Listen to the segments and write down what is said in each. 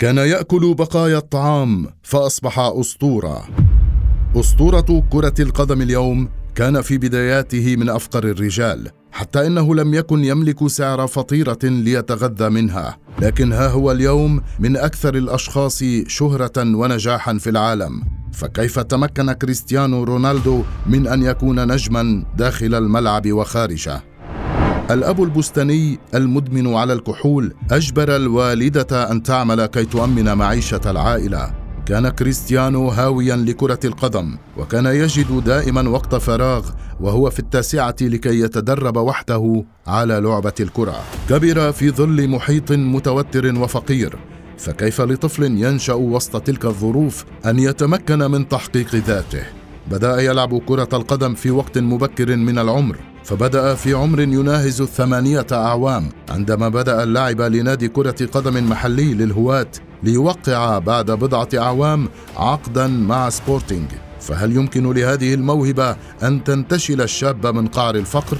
كان يأكل بقايا الطعام فأصبح أسطورة. أسطورة كرة القدم اليوم كان في بداياته من أفقر الرجال حتى إنه لم يكن يملك سعر فطيرة ليتغذى منها. لكن ها هو اليوم من أكثر الأشخاص شهرة ونجاحا في العالم. فكيف تمكن كريستيانو رونالدو من أن يكون نجما داخل الملعب وخارجه؟ الأب البستاني المدمن على الكحول أجبر الوالدة أن تعمل كي تؤمن معيشة العائلة. كان كريستيانو هاويا لكرة القدم وكان يجد دائما وقت فراغ وهو في التاسعة لكي يتدرب وحده على لعبة الكرة. كبر في ظل محيط متوتر وفقير فكيف لطفل ينشأ وسط تلك الظروف أن يتمكن من تحقيق ذاته؟ بدأ يلعب كرة القدم في وقت مبكر من العمر فبدأ في عمر يناهز الثمانية أعوام عندما بدأ اللعب لنادي كرة قدم محلي للهواة ليوقع بعد بضعة أعوام عقدا مع سبورتينج فهل يمكن لهذه الموهبة أن تنتشل الشاب من قعر الفقر؟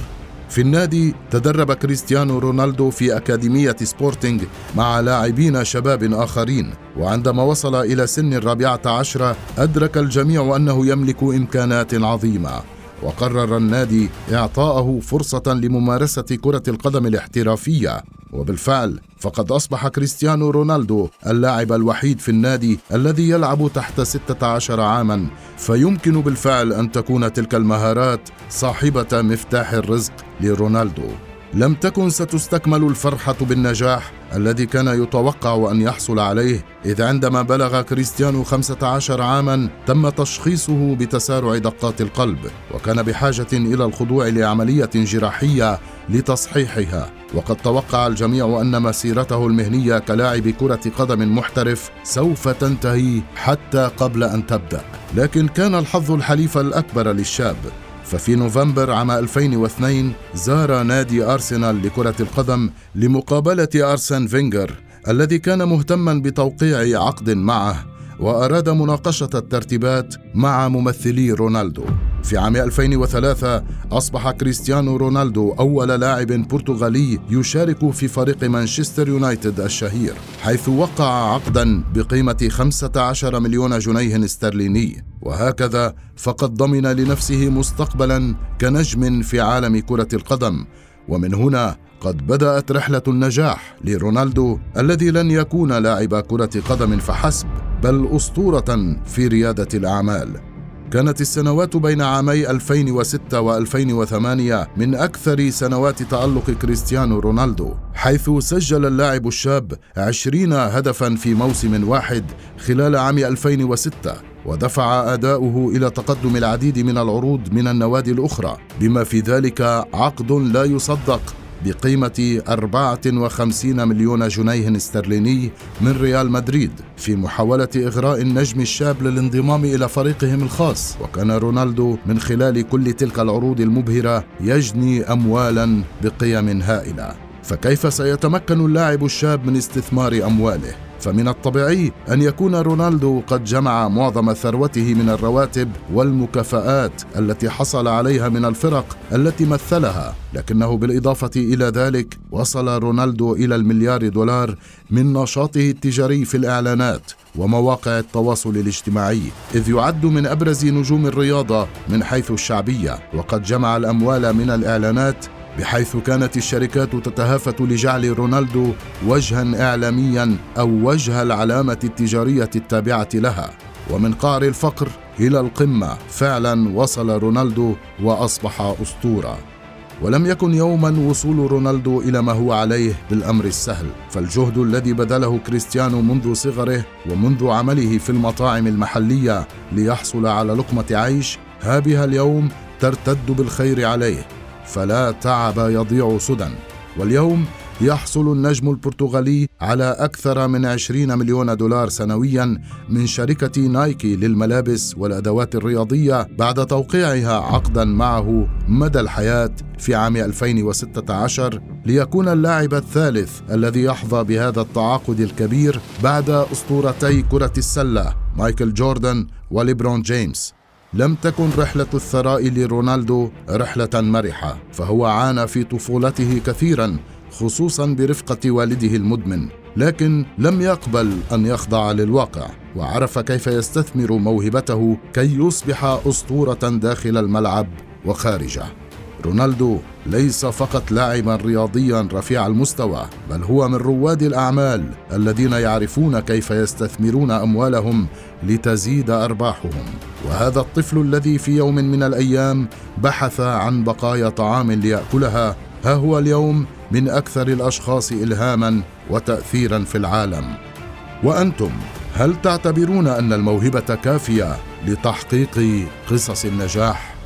في النادي تدرب كريستيانو رونالدو في أكاديمية سبورتينج مع لاعبين شباب آخرين وعندما وصل إلى سن الرابعة عشرة أدرك الجميع أنه يملك إمكانات عظيمة وقرر النادي إعطاءه فرصة لممارسة كرة القدم الاحترافية. وبالفعل فقد أصبح كريستيانو رونالدو اللاعب الوحيد في النادي الذي يلعب تحت 16 عاما. فيمكن بالفعل أن تكون تلك المهارات صاحبة مفتاح الرزق لرونالدو. لم تكن ستستكمل الفرحة بالنجاح الذي كان يتوقع أن يحصل عليه إذ عندما بلغ كريستيانو 15 عاما تم تشخيصه بتسارع دقات القلب وكان بحاجة إلى الخضوع لعملية جراحية لتصحيحها. وقد توقع الجميع أن مسيرته المهنية كلاعب كرة قدم محترف سوف تنتهي حتى قبل أن تبدأ. لكن كان الحظ الحليف الأكبر للشاب. ففي نوفمبر عام 2002 زار نادي أرسنال لكرة القدم لمقابلة أرسن فينجر الذي كان مهتما بتوقيع عقد معه وأراد مناقشة الترتيبات مع ممثلي رونالدو. في عام 2003 أصبح كريستيانو رونالدو أول لاعب برتغالي يشارك في فريق مانشستر يونايتد الشهير حيث وقع عقدا بقيمة 15 مليون جنيه استرليني. وهكذا فقد ضمن لنفسه مستقبلا كنجم في عالم كرة القدم. ومن هنا قد بدأت رحلة النجاح لرونالدو الذي لن يكون لاعب كرة قدم فحسب بل أسطورة في ريادة الأعمال. كانت السنوات بين عامي 2006 و2008 من أكثر سنوات تألق كريستيانو رونالدو حيث سجل اللاعب الشاب 20 هدفا في موسم واحد خلال عام 2006 ودفع أداؤه إلى تقدم العديد من العروض من النوادي الأخرى بما في ذلك عقد لا يصدق بقيمة 54 مليون جنيه استرليني من ريال مدريد في محاولة إغراء النجم الشاب للانضمام إلى فريقهم الخاص وكان رونالدو من خلال كل تلك العروض المبهرة يجني أموالا بقيم هائلة فكيف سيتمكن اللاعب الشاب من استثمار أمواله؟ فمن الطبيعي أن يكون رونالدو قد جمع معظم ثروته من الرواتب والمكافآت التي حصل عليها من الفرق التي مثلها. لكنه بالإضافة إلى ذلك وصل رونالدو إلى المليار دولار من نشاطه التجاري في الإعلانات ومواقع التواصل الاجتماعي إذ يعد من أبرز نجوم الرياضة من حيث الشعبية. وقد جمع الأموال من الإعلانات بحيث كانت الشركات تتهافت لجعل رونالدو وجها اعلاميا أو وجه العلامة التجارية التابعة لها. ومن قعر الفقر إلى القمة فعلا وصل رونالدو وأصبح أسطورة. ولم يكن يوما وصول رونالدو إلى ما هو عليه بالأمر السهل. فالجهد الذي بذله كريستيانو منذ صغره ومنذ عمله في المطاعم المحلية ليحصل على لقمة عيش ها بها اليوم ترتد بالخير عليه. فلا تعب يضيع سدى. واليوم يحصل النجم البرتغالي على أكثر من 20 مليون دولار سنويا من شركة نايكي للملابس والأدوات الرياضية بعد توقيعها عقدا معه مدى الحياة في عام 2016 ليكون اللاعب الثالث الذي يحظى بهذا التعاقد الكبير بعد أسطورتي كرة السلة مايكل جوردن وليبرون جيمس. لم تكن رحلة الثراء لرونالدو رحلة مرحة، فهو عانى في طفولته كثيرا خصوصا برفقة والده المدمن، لكن لم يقبل أن يخضع للواقع وعرف كيف يستثمر موهبته كي يصبح أسطورة داخل الملعب وخارجه. رونالدو ليس فقط لاعبا رياضيا رفيع المستوى بل هو من رواد الأعمال الذين يعرفون كيف يستثمرون أموالهم لتزيد أرباحهم. وهذا الطفل الذي في يوم من الأيام بحث عن بقايا طعام ليأكلها ها هو اليوم من أكثر الأشخاص الهاما وتاثيرا في العالم. وأنتم هل تعتبرون أن الموهبة كافية لتحقيق قصص النجاح؟